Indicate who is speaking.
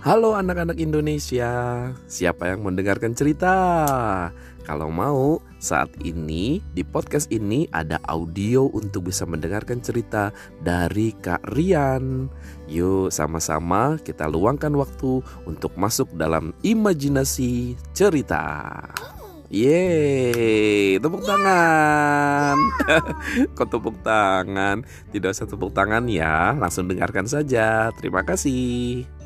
Speaker 1: Halo anak-anak Indonesia, siapa yang mendengarkan cerita? Kalau mau, saat ini di podcast ini ada audio untuk bisa mendengarkan cerita dari Kak Rian. Yuk, sama-sama kita luangkan waktu untuk masuk dalam imajinasi cerita. Yeay, tepuk tangan. Kok tepuk tangan? Tidak usah tepuk tangan ya, langsung dengarkan saja. Terima kasih.